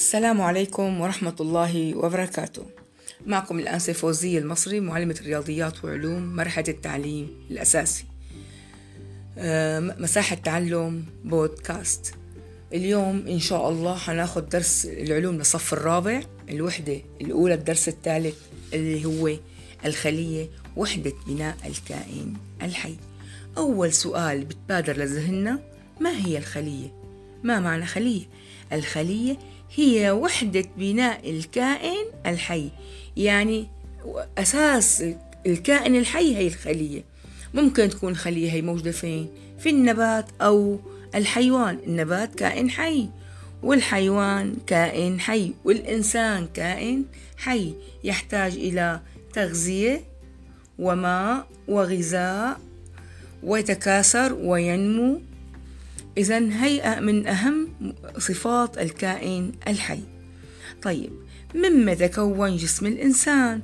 السلام عليكم ورحمة الله وبركاته معكم الآنسة فوزية المصري معلمة رياضيات وعلوم مرحلة التعليم الأساسي آه، مساحة تعلم بودكاست اليوم إن شاء الله حناخد درس العلوم للصف الرابع الوحدة الأولى الدرس الثالث اللي هو الخلية وحدة بناء الكائن الحي أول سؤال بتبادر لذهننا ما هي الخلية؟ ما معنى خلية؟ الخلية هي وحدة بناء الكائن الحي. يعني أساس الكائن الحي هي الخلية. ممكن تكون خلية هي موجودة فين؟ في النبات أو الحيوان. النبات كائن حي والحيوان كائن حي والإنسان كائن حي. يحتاج إلى تغذية وماء وغذاء ويتكاثر وينمو. إذا هي من أهم صفات الكائن الحي. طيب مما يتكون جسم الإنسان؟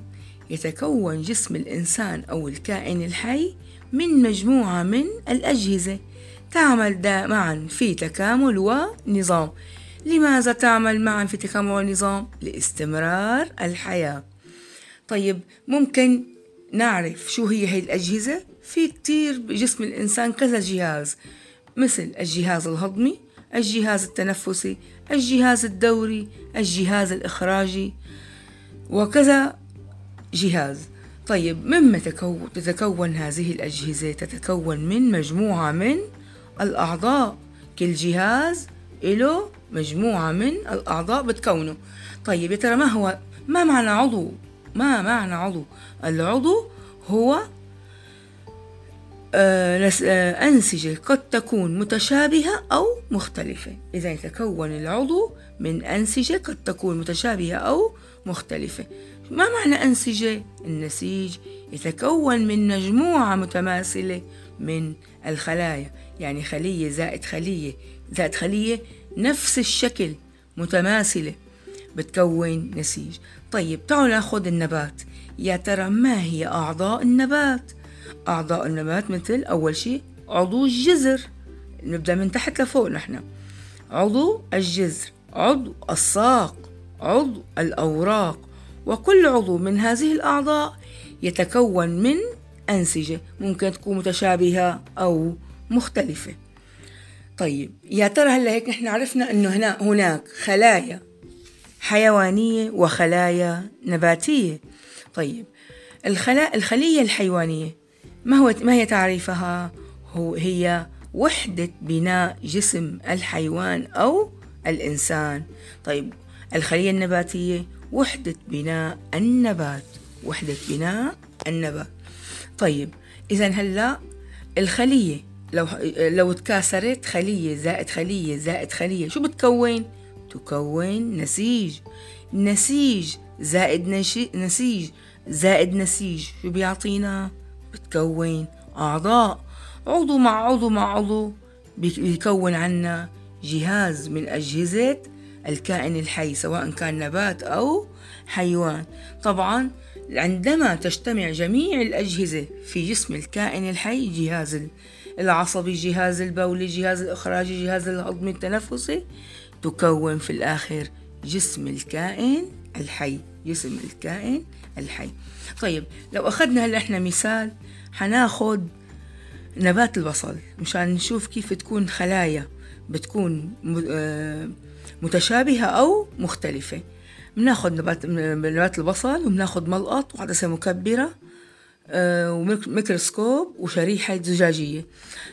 يتكون جسم الإنسان أو الكائن الحي من مجموعة من الأجهزة. تعمل معا في تكامل ونظام. لماذا تعمل معا في تكامل ونظام؟ لاستمرار الحياة. طيب ممكن نعرف شو هي هي الأجهزة؟ في كتير بجسم الإنسان كذا جهاز. مثل الجهاز الهضمي الجهاز التنفسي الجهاز الدوري الجهاز الإخراجي وكذا جهاز. طيب مما تتكون هذه الأجهزة؟ تتكون من مجموعة من الأعضاء. كل جهاز له مجموعة من الأعضاء بتكونه. طيب يا ترى ما هو ما معنى عضو؟ ما معنى عضو؟ العضو هو أنسجة قد تكون متشابهة أو مختلفة إذا يتكون العضو من أنسجة قد تكون متشابهة أو مختلفة ما معنى أنسجة؟ النسيج يتكون من مجموعة متماثلة من الخلايا يعني خلية زائد خلية زائد خلية نفس الشكل متماثلة بتكون نسيج طيب تعالوا ناخذ النبات يا ترى ما هي أعضاء النبات؟ أعضاء النبات مثل أول شيء عضو الجذر نبدأ من تحت لفوق نحن. عضو الجذر عضو الساق عضو الأوراق. وكل عضو من هذه الأعضاء يتكون من أنسجة ممكن تكون متشابهة أو مختلفة. طيب يا ترى هلا هيك نحن عرفنا إنه هنا هناك خلايا حيوانية وخلايا نباتية. طيب الخلا الخلية الحيوانية ما هو ما هي تعريفها؟ هو هي وحدة بناء جسم الحيوان أو الإنسان طيب الخلية النباتية وحدة بناء النبات وحدة بناء النبات طيب إذا هلأ الخلية لو لو تكاثرت خلية زائد خلية زائد خلية شو بتكون؟ تكون نسيج نسيج زائد نسيج زائد نسيج شو بيعطينا؟ بتكون أعضاء. عضو مع عضو مع عضو بيكون عنا جهاز من أجهزة الكائن الحي سواء كان نبات أو حيوان. طبعا عندما تجتمع جميع الأجهزة في جسم الكائن الحي جهاز العصبي جهاز البولي جهاز الإخراجي جهاز الهضمي التنفسي تكون في الآخر جسم الكائن الحي. جسم الكائن الحي. طيب لو أخذنا هلا إحنا مثال حناخد نبات البصل مشان نشوف كيف تكون خلايا بتكون آه، متشابهة أو مختلفة. بناخد نبات نبات البصل وبناخد ملقط وعدسة مكبرة آه، وميكروسكوب وشريحة زجاجية.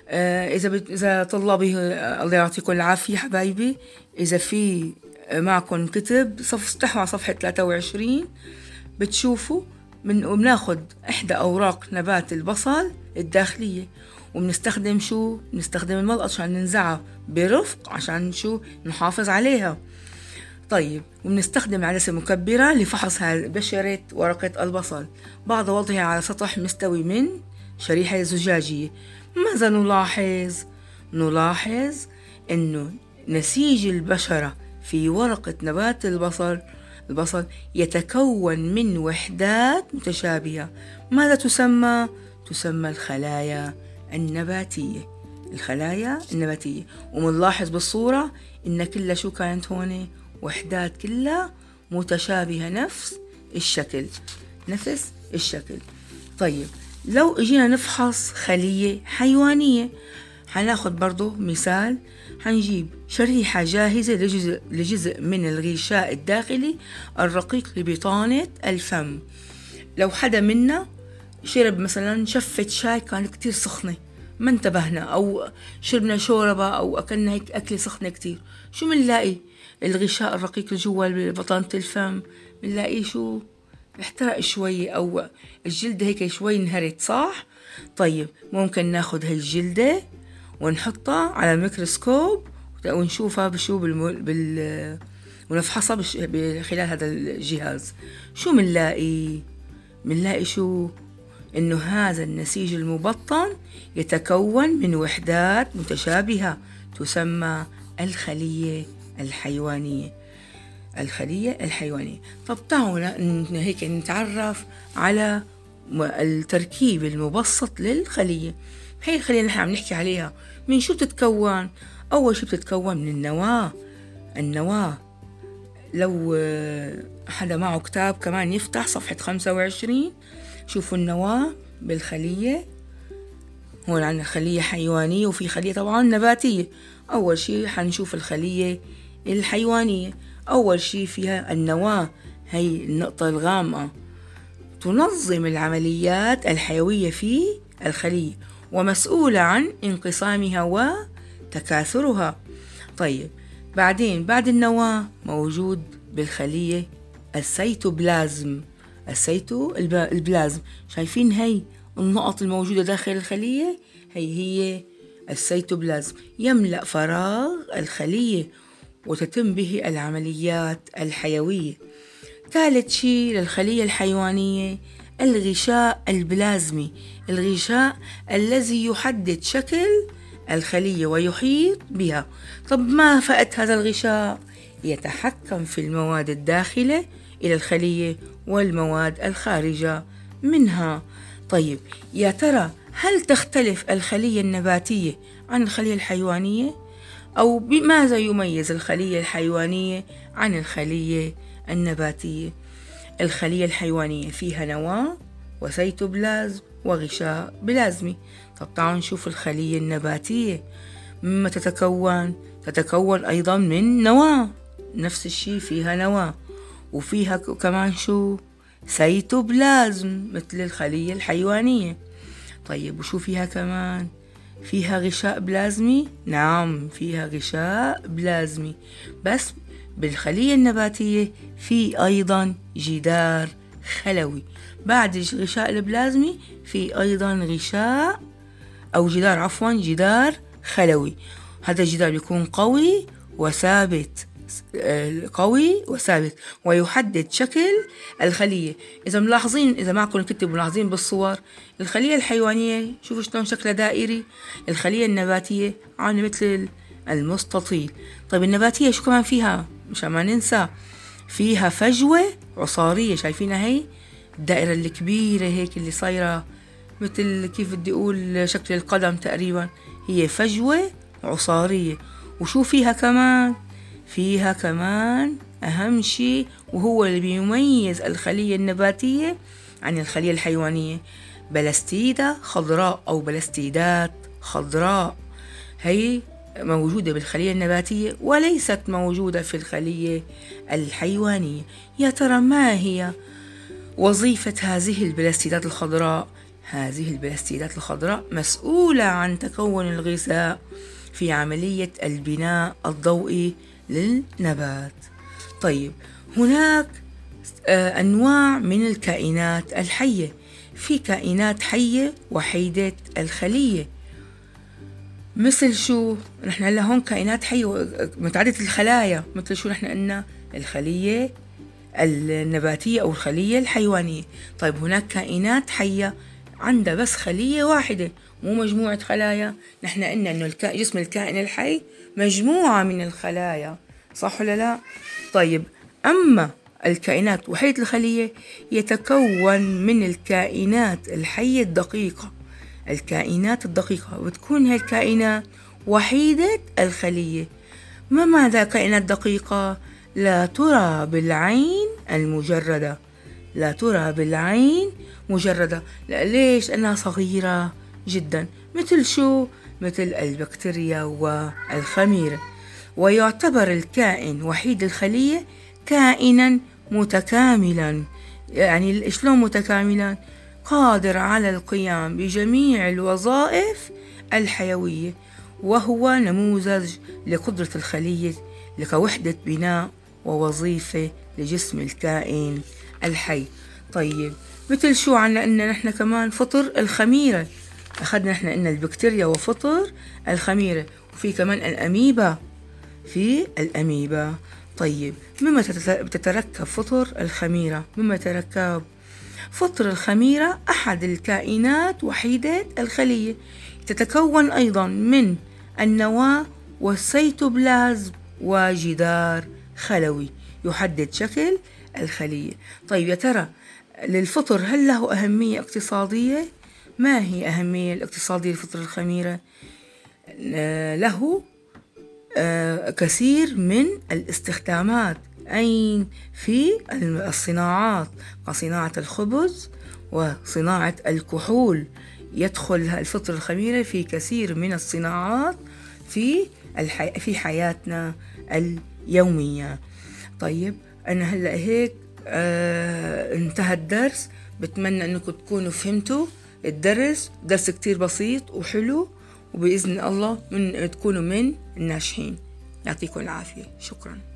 آه، إذا إذا طلابي الله يعطيكم العافية حبايبي إذا في معكم كتب صف على صفحة 23 بتشوفوا من وبناخد إحدى أوراق نبات البصل الداخلية وبنستخدم شو؟ بنستخدم الملقط عشان ننزعها برفق عشان شو؟ نحافظ عليها طيب وبنستخدم عدسة مكبرة لفحص بشرة ورقة البصل بعد وضعها على سطح مستوي من شريحة زجاجية ماذا نلاحظ؟ نلاحظ أنه نسيج البشرة في ورقة نبات البصل. البصل يتكون من وحدات متشابهة. ماذا تسمى؟ تسمى الخلايا النباتية. الخلايا النباتية. ومنلاحظ بالصورة إن كلها شو كانت هون؟ وحدات كلها متشابهة. نفس الشكل. نفس الشكل. طيب لو اجينا نفحص خلية حيوانية حناخد برضو مثال. حنجيب شريحة جاهزة لجزء, لجزء من الغشاء الداخلي الرقيق لبطانة الفم. لو حدا منا شرب مثلا شفة شاي كانت كتير سخنة ما انتبهنا. أو شربنا شوربة أو أكلنا هيك أكلة سخنة كتير. شو منلاقي؟ الغشاء الرقيق اللي جوا بطانة الفم. منلاقيه شو؟ احترق شوي أو الجلدة هيك شوي انهرت صح؟ طيب ممكن ناخد هاي ونحطها على الميكروسكوب ونشوفها بشو. بال ونفحصها بش... خلال هذا الجهاز. شو منلاقي؟ منلاقي شو؟ إنه هذا النسيج المبطن يتكون من وحدات متشابهة تسمى الخلية الحيوانية. الخلية الحيوانية. طب تعالوا هيك نتعرف على التركيب المبسط للخلية. هي اللي نحن عم نحكي عليها. من شو بتتكون؟ أول شي بتتكون من النواة. النواة لو حدا معه كتاب كمان يفتح صفحة خمسة وعشرين شوفوا النواة بالخلية. هون عندنا خلية حيوانية وفي خلية طبعا نباتية. أول شي حنشوف الخلية الحيوانية. أول شي فيها النواة هي النقطة الغامقة. تنظم العمليات الحيوية في الخلية. ومسؤولة عن انقسامها وتكاثرها. طيب بعدين بعد النواة موجود بالخلية السيتوبلازم. السيتو بلازم. شايفين هي النقط الموجودة داخل الخلية؟ هي هي السيتوبلازم. يملأ فراغ الخلية وتتم به العمليات الحيوية. ثالث شيء للخلية الحيوانية الغشاء البلازمي الغشاء الذي يحدد شكل الخلية ويحيط بها طب ما فأت هذا الغشاء يتحكم في المواد الداخلة إلى الخلية والمواد الخارجة منها طيب يا ترى هل تختلف الخلية النباتية عن الخلية الحيوانية؟ أو بماذا يميز الخلية الحيوانية عن الخلية النباتية؟ الخلية الحيوانية فيها نواة وسيتوبلازم وغشاء بلازمي. طب تعالوا نشوف الخلية النباتية. مما تتكون تتكون أيضا من نواة. نفس الشي فيها نواة. وفيها كمان شو؟ سيتوبلازم مثل الخلية الحيوانية. طيب وشو فيها كمان؟ فيها غشاء بلازمي؟ نعم فيها غشاء بلازمي. بس بالخلية النباتية في أيضا جدار خلوي. بعد الغشاء البلازمي في أيضا غشاء أو جدار عفوا جدار خلوي. هذا الجدار بيكون قوي وثابت قوي وثابت ويحدد شكل الخلية. إذا ملاحظين إذا معكم الكتب ملاحظين بالصور الخلية الحيوانية شوفوا شلون شكلها دائري. الخلية النباتية عاملة مثل المستطيل. طيب النباتية شو كمان فيها؟ مشان ما ننسى فيها فجوة عصارية شايفينها هي؟ الدائرة الكبيرة هيك اللي صايرة مثل كيف بدي أقول شكل القدم تقريبا. هي فجوة عصارية. وشو فيها كمان؟ فيها كمان أهم شيء وهو اللي بيميز الخلية النباتية عن الخلية الحيوانية. بلاستيدة خضراء أو بلاستيدات خضراء. هي موجودة بالخلية النباتية وليست موجودة في الخلية الحيوانية. يا ترى ما هي وظيفة هذه البلاستيدات الخضراء؟ هذه البلاستيدات الخضراء مسؤولة عن تكون الغذاء في عملية البناء الضوئي للنبات. طيب هناك آه، أنواع من الكائنات الحية. في كائنات حية وحيدة الخلية. مثل شو؟ نحن هلا هون كائنات حية متعددة الخلايا مثل شو نحن قلنا؟ الخلية النباتية أو الخلية الحيوانية. طيب هناك كائنات حية عندها بس خلية واحدة مو مجموعة خلايا. نحن قلنا إنه جسم الكائن الحي مجموعة من الخلايا صح ولا لا؟ طيب أما الكائنات وحيدة الخلية يتكون من الكائنات الحية الدقيقة. الكائنات الدقيقة وتكون هاي الكائنات وحيدة الخلية. ما معنى كائنات دقيقة؟ لا ترى بالعين المجردة. لا ترى بالعين مجردة. لا ليش؟ لأنها صغيرة جدا مثل شو؟ مثل البكتيريا والخميرة ويعتبر الكائن وحيد الخلية كائنا متكاملا. يعني شلون متكاملا؟ قادر على القيام بجميع الوظائف الحيوية وهو نموذج لقدرة الخلية كوحدة بناء ووظيفة لجسم الكائن الحي. طيب مثل شو عنا إن نحن كمان فطر الخميرة؟ أخذنا نحن إن البكتيريا وفطر الخميرة وفي كمان الأميبا. في الأميبا. طيب مما تتركب فطر الخميرة؟ مما يتركب فطر الخميرة أحد الكائنات وحيدة الخلية تتكون أيضا من النواة والسيتوبلازم وجدار خلوي يحدد شكل الخلية طيب يا ترى للفطر هل له أهمية اقتصادية؟ ما هي أهمية الاقتصادية لفطر الخميرة؟ له آه، كثير من الاستخدامات أين في الصناعات؟ كصناعة الخبز وصناعة الكحول. يدخل الفطر الخميرة في كثير من الصناعات في الحي... في حياتنا اليومية. طيب أنا هلأ هيك آه انتهى الدرس. بتمنى أنكم تكونوا فهمتوا الدرس. درس كتير بسيط وحلو وبإذن الله من تكونوا من الناجحين. يعطيكم العافية. شكراً.